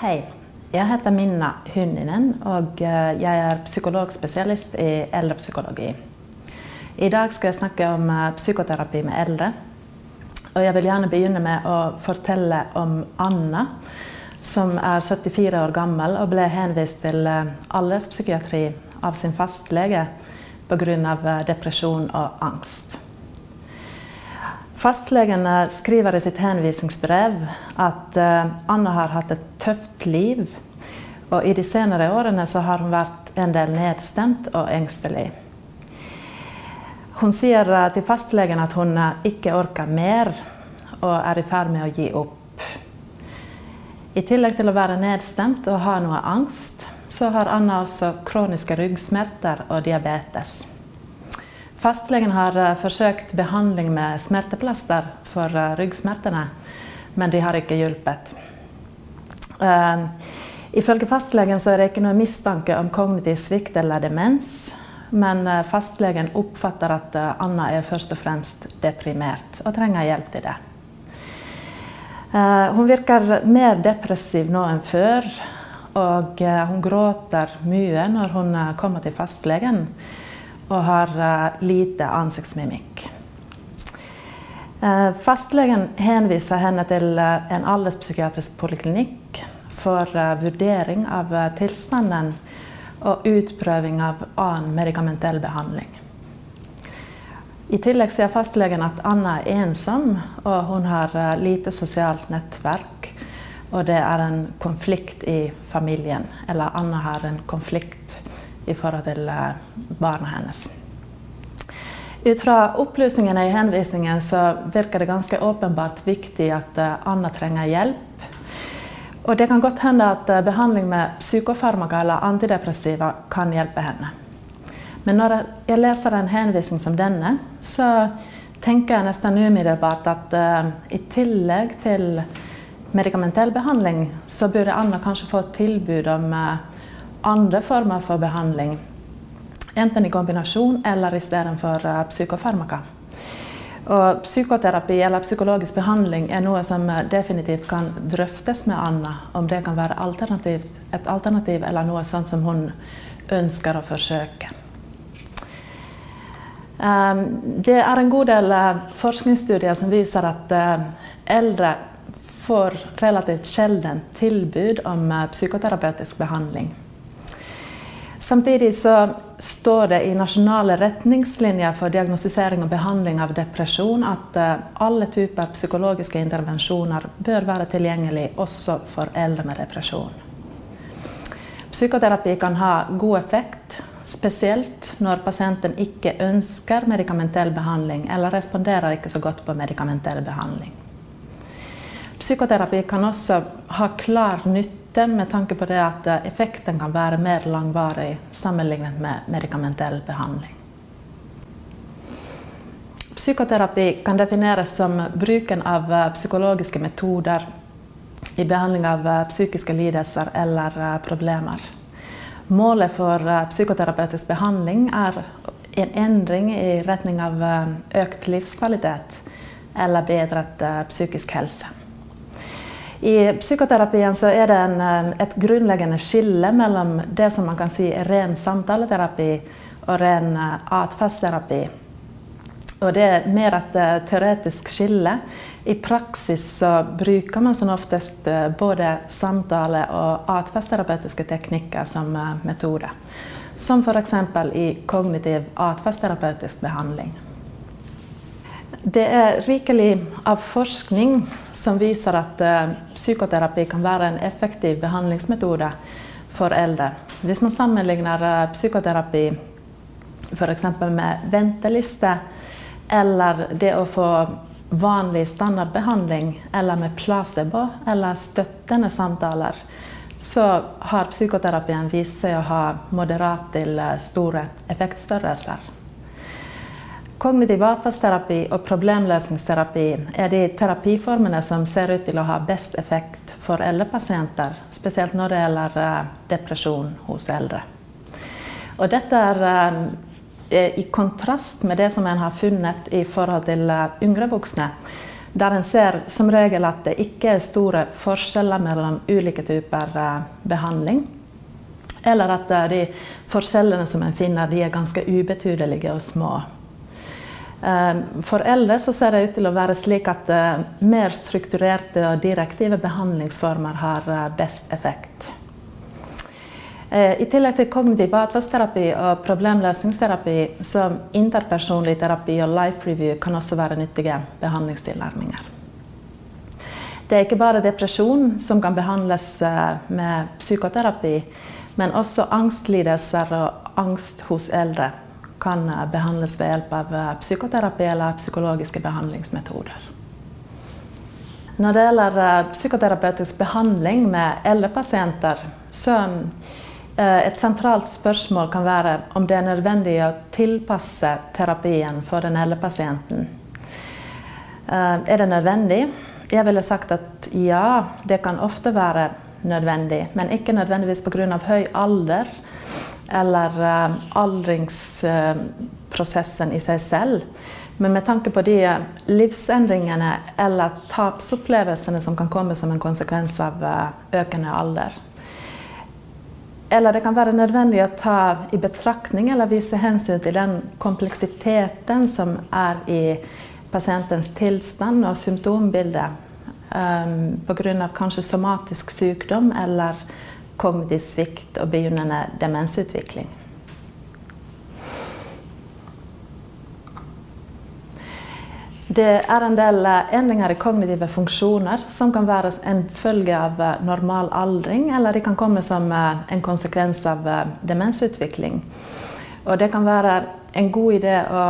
Hei. Jeg heter Minna Hunninen, og eh, jeg er psykologspesialist i eldrepsykologi. I dag skal jeg snakke om eh, psykoterapi med eldre. Og jeg vil gjerne begynne med å fortelle om Anna, som er 74 år gammel og ble henvist til eh, alderspsykiatri av sin fastlege pga. depresjon og angst. Fastlegen skriver i sitt henvisningsbrev at Anna har hatt et tøft liv og i de senere årene så har hun vært en del nedstemt og engstelig. Hun sier eh, til fastlegen at hun eh, ikke orker mer og er i ferd med å gi opp. I tillegg til å være nedstemt og ha noe angst, så har Anna også kroniske ryggsmerter og diabetes. Fastlegen har eh, forsøkt behandling med smerteplaster for ryggsmertene, men de har ikke hjulpet. Ifølge fastlegen er det ikke noe mistanke om kognitiv svikt eller demens. Men eh, fastlegen oppfatter at eh, Anna er først og fremst deprimert og trenger hjelp til det. Eh, hun virker mer depressiv nå enn før. Og hun gråter mye når hun kommer til fastlegen og har lite ansiktsmimikk. Fastlegen henviser henne til en alderspsykiatrisk poliklinikk for vurdering av tilstanden og utprøving av annen medikamentell behandling. I tillegg sier fastlegen at Anna er ensom, og hun har lite sosialt nettverk. Og det er en konflikt i familien. Eller Anna har en konflikt i forhold til barna hennes. Ut fra opplysningene i henvisningen så virker det ganske åpenbart viktig at Anna trenger hjelp og det kan godt hende at eh, behandling med psykofarmaka eller antidepressiva kan hjelpe henne. Men når jeg leser en henvisning som denne, så tenker jeg nesten umiddelbart at uh, i tillegg til medikamentell behandling, så burde Anna kanskje få et tilbud om uh, andre former for behandling. Enten i kombinasjon eller istedenfor uh, psykofarmaka. Og psykoterapi eller psykologisk behandling er noe som definitivt kan drøftes med Anna. Om det kan være et alternativ eller noe sånt som hun ønsker å forsøke. Ehm, det er en god del eh, forskningsstudier som viser at eh, eldre får relativt sjelden tilbud om eh, psykoterapeutisk behandling. Samtidig så står det i nasjonale retningslinjer for diagnostisering og behandling av depresjon at eh, alle typer psykologiske intervensjoner bør være tilgjengelig også for eldre med depresjon. Psykoterapi kan ha god effekt, spesielt når pasienten ikke ønsker medikamentell behandling eller responderer ikke så godt på medikamentell behandling. Psykoterapi kan også ha klar nytte nytte med tanke på det at eh, effekten kan være mer langvarig sammenlignet med medikamentell behandling. Psykoterapi kan defineres som bruken av eh, psykologiske metoder i behandling av eh, psykiske lidelser eller problemer. Målet for psykoterapeutisk behandling er en endring i retning av økt livskvalitet eller bedret psykisk helse. I psykoterapien så er det en, eh, et grunnleggende skille mellom det som man kan si er ren samtaleterapi og ren eh, atferdsterapi. Og det er mer et eh, teoretisk skille. I praksis så bruker man som oftest både samtale- og atferdsterapeutiske teknikker som metode. Som f.eks. i kognitiv atferdsterapeutisk behandling. Det er rikelig av forskning som viser at uh, psykoterapi kan være en effektiv behandlingsmetode for eldre. Hvis man sammenligner uh, psykoterapi f.eks. med venteliste eller det å få vanlig standardbehandling eller med placebo eller støttende samtaler, så har psykoterapien vist seg å ha moderat til eh, store effektstørrelser. Kognitiv atferdsterapi og problemløsningsterapi er de terapiformene som ser ut til å ha best effekt for eldre pasienter, spesielt når det gjelder eh, depresjon hos eldre. Og dette er eh, i kontrast med det som en har funnet i forhold til eh, yngre voksne, der en ser som regel at det ikke er store forskjeller mellom ulike typer behandling. Eller at de forskjellene som en finner, er ganske ubetydelige og små. For eldre så ser det ut til å være slik at mer strukturerte og direktive behandlingsformer har best effekt. I tillegg til kognitiv atferdsterapi og problemløsningsterapi, så interpersonlig terapi og life review kan også være nyttige behandlingstilnærminger. Det er ikke bare depresjon som kan behandles med psykoterapi, men også angstlidelser og angst hos eldre kan behandles ved hjelp av psykoterapi eller psykologiske behandlingsmetoder. Når det gjelder psykoterapeutisk behandling med eldre pasienter, så et sentralt spørsmål kan være om det er nødvendig å tilpasse terapien for den eldre pasienten. Er det nødvendig? Jeg ville sagt at ja, det kan ofte være nødvendig, men ikke nødvendigvis pga. høy alder eller aldringsprosessen i seg selv. Men med tanke på de livsendringene eller tapsopplevelsene som kan komme som en konsekvens av økende alder. Eller det kan være nødvendig å ta i betraktning eller vise hensyn til den kompleksiteten som er i pasientens tilstand og symptombilde pga. kanskje somatisk sykdom eller kognitiv svikt og begynnende demensutvikling. Det er en del endringer i kognitive funksjoner som kan være en følge av normal aldring, eller de kan komme som en konsekvens av demensutvikling. Og det kan være en god idé å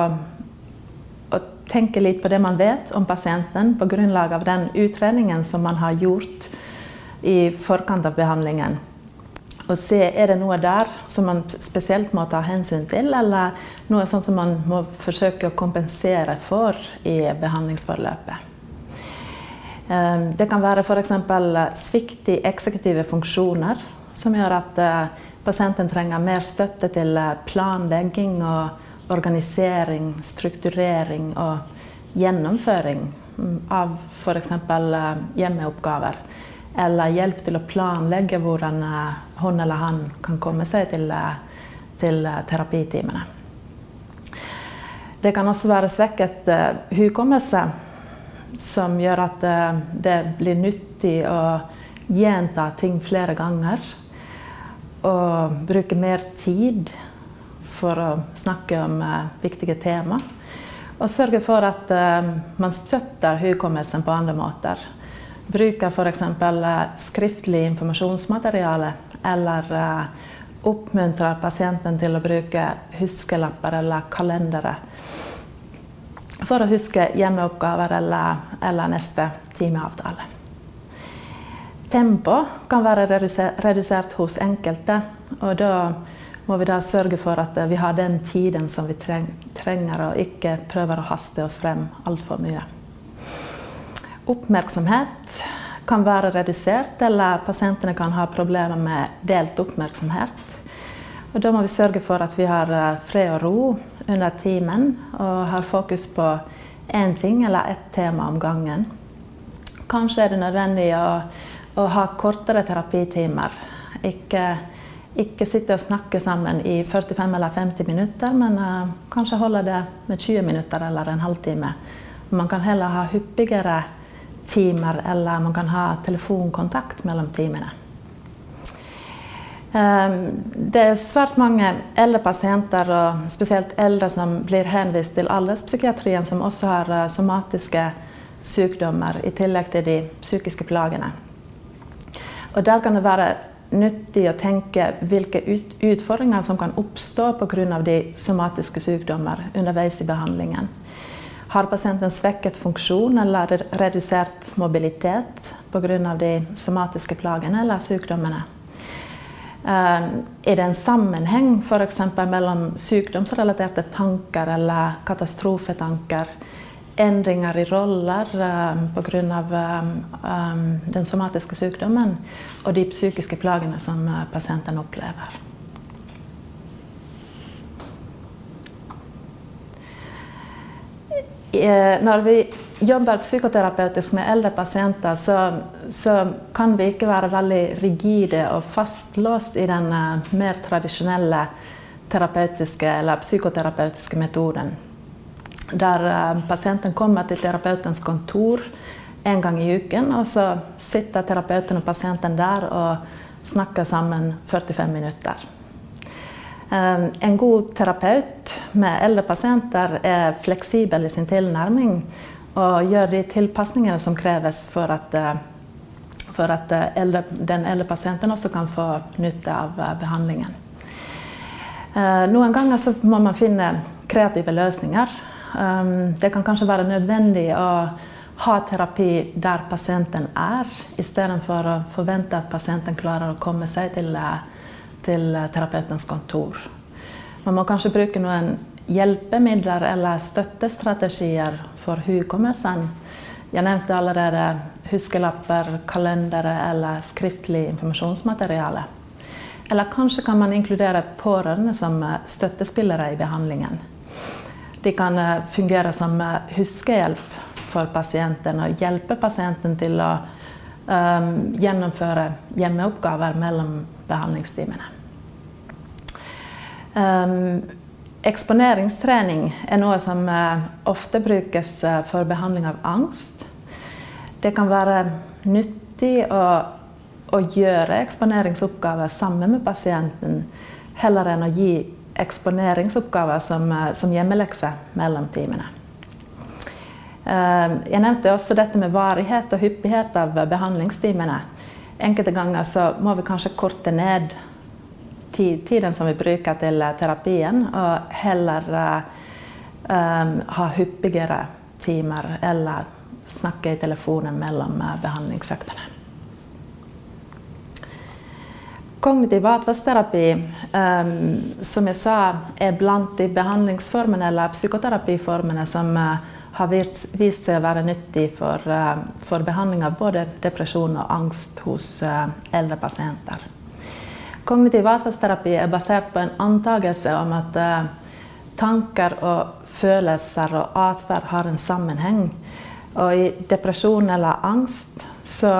tenke litt på det man vet om pasienten på grunnlag av den utredningen som man har gjort i forkant av behandlingen. Og se er det noe der som man spesielt må ta hensyn til, eller noe sånt som man må forsøke å kompensere for i behandlingsforløpet. Det kan være f.eks. svikt i eksekutive funksjoner, som gjør at pasienten trenger mer støtte til planlegging og organisering, strukturering og gjennomføring av f.eks. hjemmeoppgaver eller hjelp til å planlegge hvordan hun eller han kan komme seg til, til terapitimene. Det kan også være svekket hukommelse, som gjør at det blir nyttig å gjenta ting flere ganger. Og bruke mer tid for å snakke om viktige tema. Og sørge for at man støtter hukommelsen på andre måter. Bruk av f.eks. skriftlig informasjonsmateriale eller oppmuntrer pasienten til å bruke huskelapper eller kalendere for å huske hjemmeoppgaver eller, eller neste timeavtale. Tempo kan være redusert hos enkelte. og da må vi da sørge for at vi har den tiden som vi trenger, og ikke prøver å haste oss frem altfor mye. Oppmerksomhet kan være redusert, eller pasientene kan ha problemer med delt oppmerksomhet. Og da må vi sørge for at vi har fred og ro under timen, og har fokus på én ting eller ett tema om gangen. Kanskje er det nødvendig å, å ha kortere terapitimer. Ikke, ikke, sitte og snakke sammen i 45 eller 50 minutter, men uh, kanskje holde det med 20 minutter eller en halvtime. Man kan heller ha hyppigere timer, eller man kan ha telefonkontakt mellom timene. Det er svært mange eldre pasienter, og spesielt eldre som blir henvist til alderspsykiatrien, som også har somatiske sykdommer i tillegg til de psykiske plagene. Og der kan det være nyttig å tenke hvilke utfordringer som kan oppstå pga. de somatiske sykdommer underveis i behandlingen. Har pasienten svekket funksjon eller redusert mobilitet pga. de somatiske plagene eller sykdommene? Er det en sammenheng f.eks. mellom sykdomsrelaterte tanker eller katastrofetanker, endringer i roller pga. den somatiske sykdommen og de psykiske plagene som pasienten opplever? Når vi jobber psykoterapeutisk med eldre pasienter, så, så, kan vi ikke være veldig rigide og fastlåst i den mer tradisjonelle terapeutiske eller psykoterapeutiske metoden. Der pasienten kommer til terapeutens kontor en gang i uken, og så sitter terapeuten og pasienten der og snakker sammen 45 minutter. Ehm, en god terapeut med eldre pasienter er fleksibel i sin tilnærming og gjør de tilpasningene som kreves for at, eh, for at eh, eldre, den eldre pasienten også kan få nytte av eh, behandlingen. Noen ganger må man finne kreative løsninger. Ehm, det kan kanskje være nødvendig å ha terapi der pasienten er, istedenfor å forvente at pasienten klarer å komme seg til til terapeutens kontor. Man må kanskje bruke noen hjelpemidler eller støttestrategier for hukommelsen. Jeg nevnte allerede huskelapper, kalendere eller skriftlig informasjonsmateriale. Eller kanskje kan man inkludere pårørende som støttespillere i behandlingen. De kan eh, fungere som eh, huskehjelp for pasienten og hjelpe pasienten til å um, gjennomføre hjemmeoppgaver mellom behandlingstimene. Um, eksponeringstrening er noe som uh, ofte brukes uh, for behandling av angst. Det kan være nyttig å, å gjøre eksponeringsoppgaver sammen med pasienten, heller enn å gi eksponeringsoppgaver som, uh, som hjemmelekse mellom timene. Ehm, jeg nevnte også dette med varighet og hyppighet av behandlingstimene. Enkelte ganger så må vi kanskje korte ned tiden som vi bruker til eh, terapien, og heller um, ha hyppigere timer eller snakke i telefonen mellom uh, behandlingsøktene. Kognitiv atferdsterapi, um, som jeg sa, er blant de behandlingsformene eller psykoterapiformene som uh, har vist seg å være nyttig for, eh, for behandling av både depresjon og angst hos eh, eldre pasienter. Kognitiv atferdsterapi er basert på en antakelse om at eh, tanker og følelser og atferd har en sammenheng. Og i depresjon eller angst så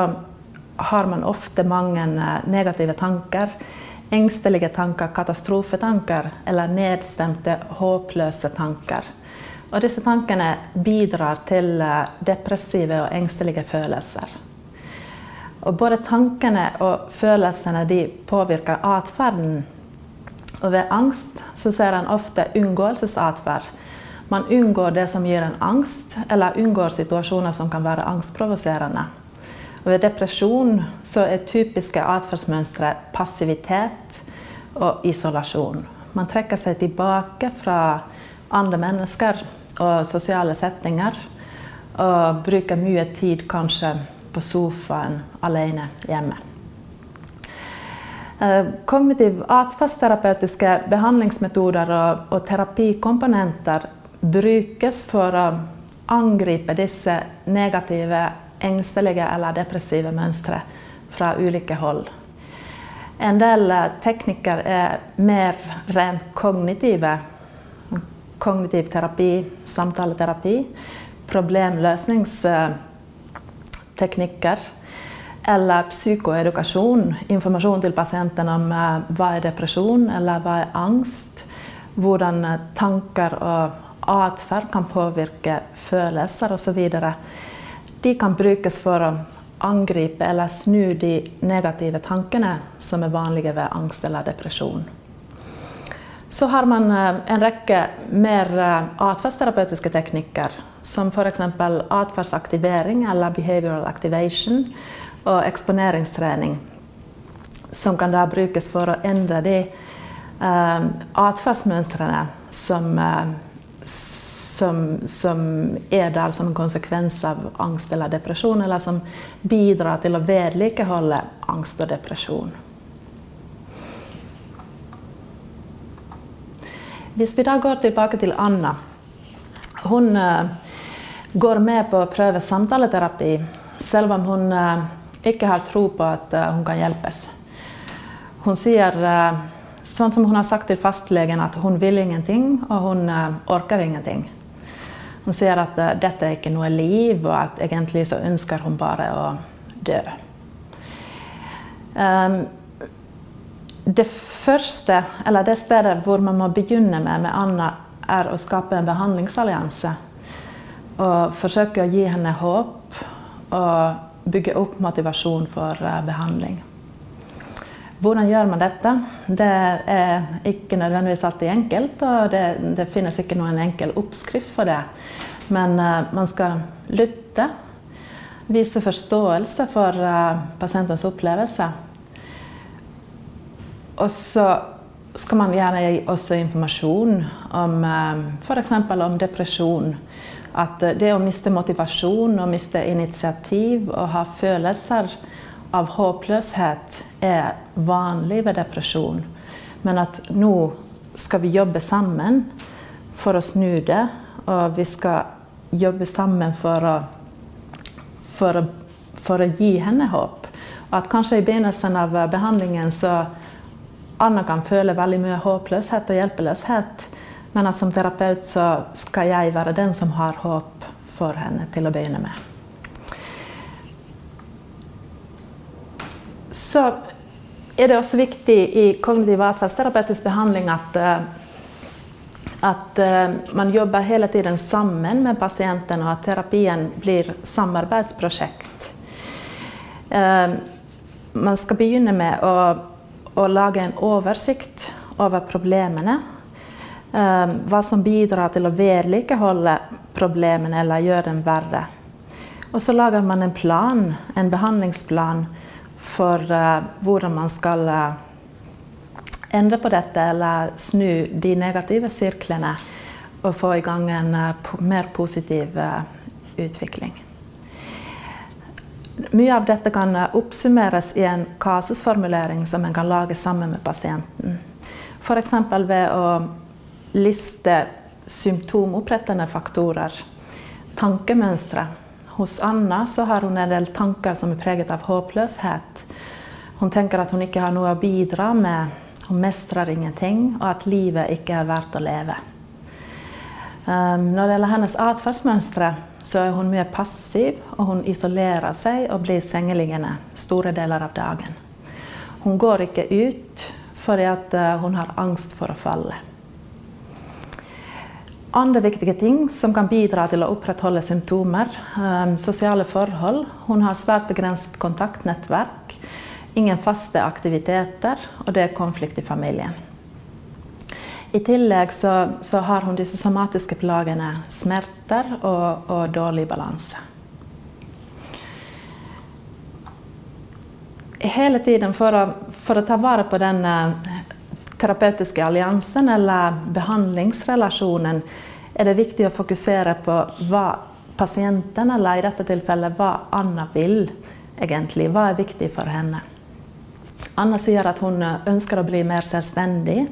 har man ofte mange negative tanker. Engstelige tanker, katastrofetanker eller nedstemte, håpløse tanker. Og disse tankene bidrar til eh, depressive og engstelige følelser. Og både tankene og følelsene påvirker atferden. Og ved angst ser en ofte unngåelsesatferd. Man unngår det som gir en angst, eller unngår situasjoner som kan være angstprovoserende. Ved depresjon er typiske atferdsmønstre passivitet og isolasjon. Man trekker seg tilbake fra andre mennesker og sosiale setninger. Og bruker mye tid kanskje på sofaen alene hjemme. Eh, kognitiv atferdsterapeutiske behandlingsmetoder og, og terapikomponenter brukes for å angripe disse negative, engstelige eller depressive mønstre fra ulike hold. En del eh, teknikker er mer rent kognitive kognitiv terapi, samtaleterapi, problemløsningsteknikker eller psykoedukasjon. Informasjon til pasienten om eh, hva er depresjon eller hva er angst. Hvordan eh, tanker og atferd kan påvirke følelser osv. De kan brukes for å angripe eller snu de negative tankene som er vanlige ved angst eller depresjon. Så har man eh, en rekke mer eh, atferdsterapeutiske teknikker, som f.eks. atferdsaktivering eller behavioral activation og eksponeringstrening. Som kan da brukes for å endre de uh, atferdsmønstrene som, uh, som, som, er der som en konsekvens av angst eller depresjon, eller som bidrar til å vedlikeholde angst og depresjon. Hvis vi da går tilbake til Anna. Hun uh, går med på å prøve samtaleterapi, selv om hun uh, ikke har tro på at uh, hun kan hjelpes. Hun sier, sånn som hun har sagt til fastlegen, at hun vil ingenting, og hun orker ingenting. Hun sier at dette er ikke noe liv, og at egentlig så ønsker hun bare å dø. Um, det første, eller det stedet hvor man må begynne med med Anna, er å skape en behandlingsallianse. Og forsøke å gi henne håp og bygge opp motivasjon for uh, behandling. Hvordan gjør man dette? Det er ikke nødvendigvis alltid enkelt, og det, det finnes ikke noen enkel oppskrift for det. Men uh, man skal lytte, vise forståelse for uh, pasientens opplevelse. Og så skal man gjerne gi også informasjon om uh, f.eks. om depresjon. At det å miste motivasjon og miste initiativ og ha følelser av håpløshet er vanlig ved depresjon. Men at nå skal vi jobbe sammen for å snu det. Og vi skal jobbe sammen for å, for å, for å gi henne håp. At kanskje i begynnelsen av behandlingen så Anna kan føle veldig mye håpløshet og hjelpeløshet. Men at som terapeut så skal jeg være den som har håp for henne til å begynne med. Så er det også viktig i kognitiv atferdsterapeutisk behandling at, eh, at eh, man jobber hele tiden sammen med pasienten, og at terapien blir samarbeidsprosjekt. Eh, man skal begynne med å, å lage en oversikt over problemene. Hva som bidrar til å vedlikeholde problemene eller gjøre dem verre. Og så lager man en plan, en behandlingsplan for uh, hvordan man skal uh, endre på dette eller snu de negative sirklene og få i gang en mer positiv utvikling. Mye av dette kan oppsummeres i en kasusformulering som en kan lage sammen med pasienten. F.eks. ved å liste symptomopprettende faktorer, tankemønstre hos Anna har hun en del tanker som er preget av håpløshet. Hun tenker at hun ikke har noe å bidra med, hun mestrer ingenting, og at livet ikke er verdt å leve. Um, når det gjelder hennes atferdsmønstre, så er hun mye passiv, og hun isolerer seg og blir sengeliggende store deler av dagen. Hun går ikke ut fordi uh, hun har angst for å falle. Andre viktige ting som kan bidra til å opprettholde symptomer. Um, sosiale forhold. Hun har svært begrenset kontaktnettverk. Ingen faste aktiviteter, og det er konflikt i familien. I tillegg så, så har hun disse somatiske plagene smerter og, og dårlig balanse. Hele tiden for å, for å ta vare på den terapeutiske alliansen eller behandlingsrelasjonen, er det viktig å fokusere på hva pasienten, eller i dette tilfellet hva Anna vil egentlig. Hva er viktig for henne. Anna sier at hun ønsker å bli mer selvstendig.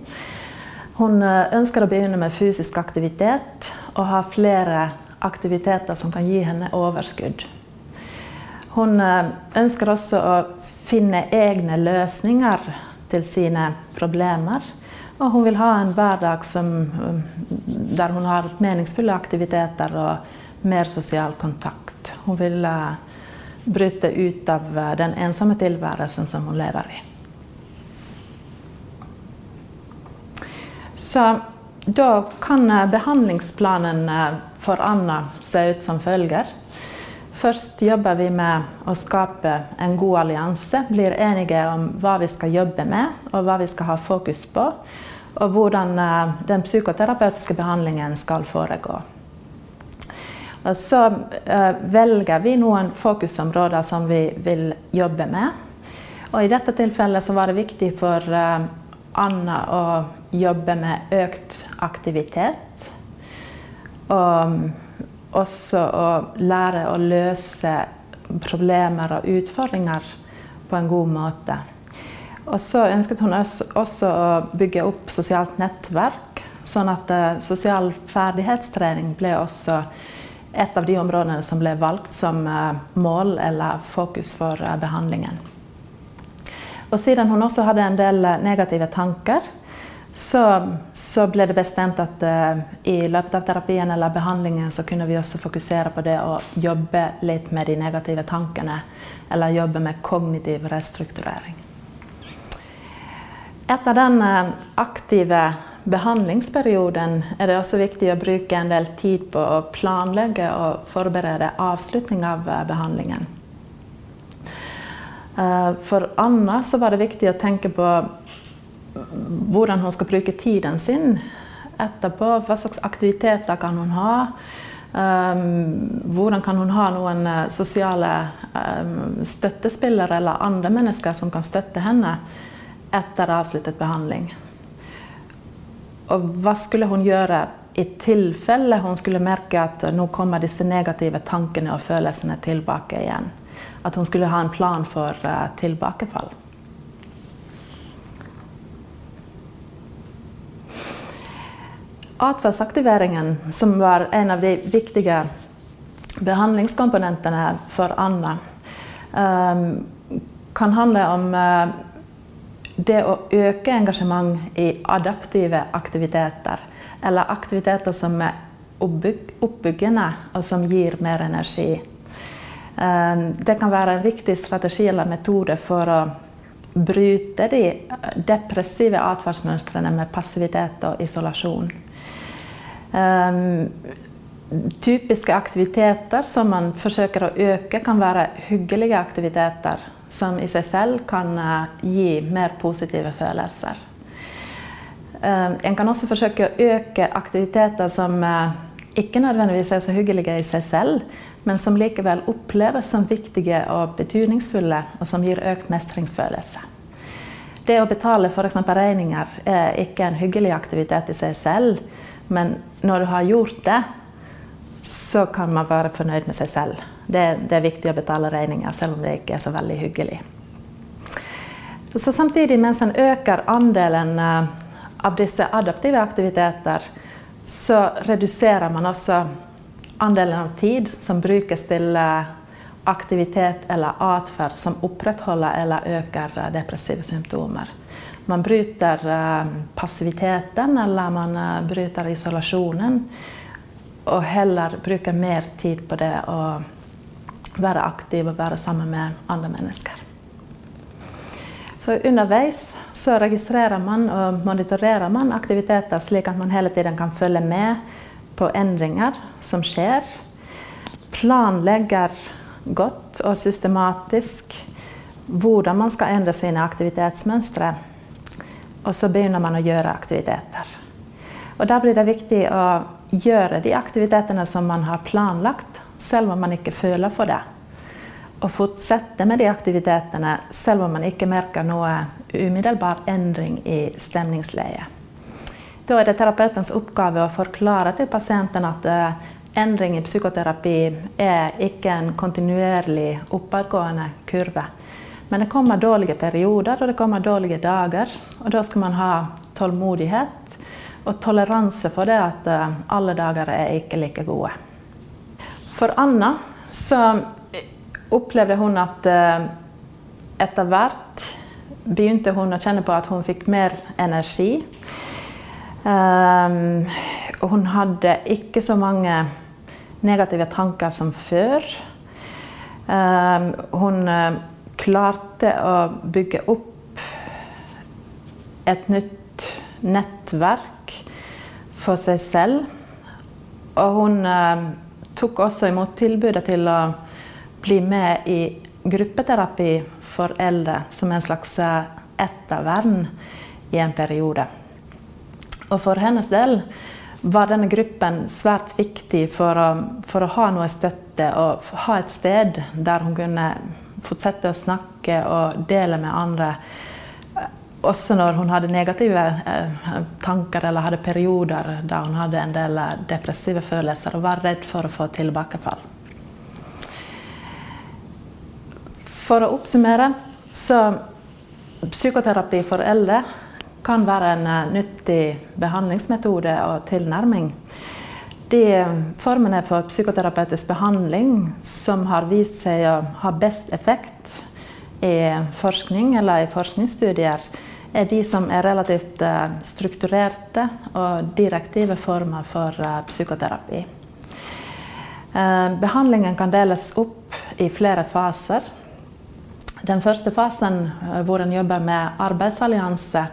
Hun ønsker å begynne med fysisk aktivitet og ha flere aktiviteter som kan gi henne overskudd. Hun ønsker også å finne egne løsninger til sine problemer. Og hun vil ha en hverdag som, der hun har meningsfulle aktiviteter og mer sosial kontakt. Hun vil bryte ut av den ensomme tilværelsen som hun lever i. Så da kan uh, behandlingsplanen for Anna se ut som følger. Først jobber vi med å skape en god allianse. Blir enige om hva vi skal jobbe med, og hva vi skal ha fokus på. Og hvordan eh, den psykoterapeutiske behandlingen skal foregå. Og så velger vi noen fokusområder som vi vil jobbe med. Og I dette tilfellet var det viktig for Anna å jobbe med økt aktivitet. Og også å lære å løse problemer og utfordringer på en god måte. Og så ønsket hun også å bygge opp sosialt nettverk, sånn at uh, sosial ferdighetstrening ble også et av de områdene som ble valgt som uh, mål eller fokus for uh, behandlingen. Og siden hun også hadde en del negative tanker, så, så, ble det bestemt at uh, i løpet av terapien eller behandlingen så kunne vi også fokusere på det å jobbe litt med de negative tankene. Eller jobbe med kognitiv restrukturering. Etter den uh, aktive behandlingsperioden er det også viktig å bruke en del tid på å planlegge og forberede avslutning av behandlingen. For Anna så var det viktig å tenke på hvordan hun skal bruke tiden sin etterpå. Hva slags aktiviteter kan hun ha? Um, hvordan kan hun ha noen uh, sosiale um, støttespillere eller andre mennesker som kan støtte henne etter avsluttet behandling? Og hva skulle hun gjøre i tilfelle hun skulle merke at nå kommer disse negative tankene og følelsene tilbake igjen? At hun skulle ha en plan for uh, tilbakefall. Atferdsaktiveringen, som var en av de viktige behandlingskomponentene for Anna, um, kan handle om uh, det å øke engasjement i adaptive aktiviteter. Eller aktiviteter som er oppbyggende, og som gir mer energi. Um, det kan være en viktig strategi eller metode for å bryte de depressive atferdsmønstrene med passivitet og isolasjon. Um, typiske aktiviteter som man forsøker å øke, kan være hyggelige aktiviteter som i seg selv kan uh, gi mer positive følelser. Um, en kan også forsøke å øke aktiviteter som uh, ikke nødvendigvis er så hyggelige i seg selv, men som likevel oppleves som viktige og betydningsfulle, og som gir økt mestringsfølelse. Det å betale f.eks. regninger er ikke en hyggelig aktivitet i seg selv, men når du har gjort det, så kan man være fornøyd med seg selv. Det, det, er viktig å betale regninger, selv om det ikke er så veldig hyggelig. Så samtidig, mens en øker andelen eh, av disse adaptive aktiviteter, så reduserer man også andelen av tid som brukes til eh, aktivitet eller atferd som opprettholder eller øker eh, depressive symptomer man bryter eh, passiviteten eller man bryter isolasjonen. Og heller bruker mer tid på det å være aktiv og være sammen med andre mennesker. Så underveis så registrerer man og monitorerer man aktiviteter slik at man hele tiden kan følge med på endringer som skjer. Planlegger godt og systematisk hvordan man skal endre sine aktivitetsmønstre. Og så begynner man å gjøre aktiviteter. Og da blir det viktig å gjøre de aktivitetene som man har planlagt, selv om man ikke føler for det. Og fortsette med de aktivitetene selv om man ikke merker noe umiddelbar endring i stemningsleiet. Da er det terapeutens oppgave å forklare til pasienten at uh, endring i psykoterapi er ikke en kontinuerlig oppadgående kurve. Men det kommer dårlige perioder og det kommer dårlige dager. Og da skal man ha tålmodighet og toleranse for det at eh, alle dager er ikke like gode. For Anna så opplevde hun at eh, etter hvert begynte hun å kjenne på at hun fikk mer energi. Hun hadde ikke så mange negative tanker som før. Hun klarte å bygge opp et nytt nettverk for seg selv. Og hun eh, tok også imot tilbudet til å bli med i gruppeterapi for eldre som en slags eh, ettervern i en periode. Og for hennes del var denne gruppen svært viktig for å, for å ha noe støtte og ha et sted der hun kunne fortsette å snakke og dele med andre. Også når hun hadde negative eh, tanker eller hadde perioder da hun hadde en del eh, depressive følelser og var redd for å få tilbakefall. For å oppsummere så psykoterapi for eldre kan være en uh, nyttig behandlingsmetode og tilnærming. De formene for psykoterapeutisk behandling som har vist seg å ha best effekt i forskning eller i forskningsstudier, er de som er relativt eh, strukturerte og direktive former for eh, psykoterapi. Behandlingen kan deles opp i flere faser. Den første fasen hvor en jobber med arbeidsallianse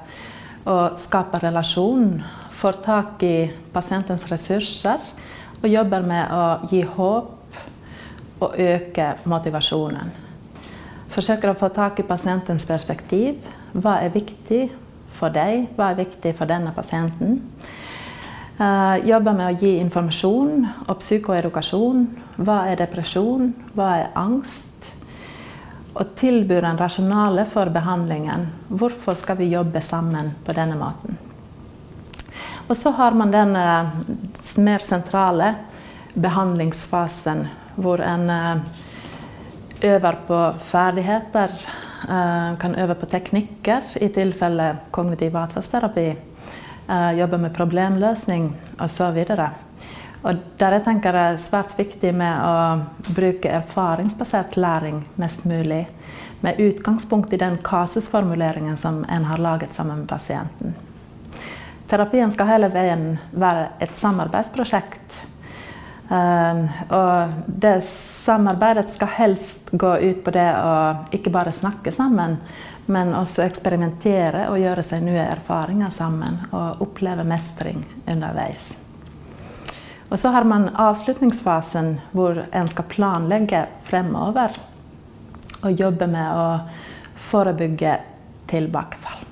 og skaper relasjon, får tak i pasientens ressurser og jobber med å gi håp og øke motivasjonen. Forsøker å få tak i pasientens perspektiv. Hva er viktig for deg? Hva er viktig for denne pasienten? Uh, jobber med å gi informasjon og psykoedukasjon. Hva er depresjon? Hva er angst? Og tilbyr en rasjonale for behandlingen. Hvorfor skal vi jobbe sammen på denne måten? Og så har man den uh, mer sentrale behandlingsfasen, hvor en uh, øver på ferdigheter, eh, kan øve på teknikker i tilfelle kognitiv atferdsterapi. Eh, jobbe med problemløsning osv. Og der jeg tenker det er svært viktig med å bruke erfaringsbasert læring mest mulig. Med utgangspunkt i den kasusformuleringen som en har laget sammen med pasienten. Terapien skal hele veien være et samarbeidsprosjekt. Um, og det Samarbeidet skal helst gå ut på det å ikke bare snakke sammen, men også eksperimentere og gjøre seg nye erfaringer sammen. Og oppleve mestring underveis. Og så har man avslutningsfasen hvor en skal planlegge fremover. Og jobbe med å forebygge tilbakefall.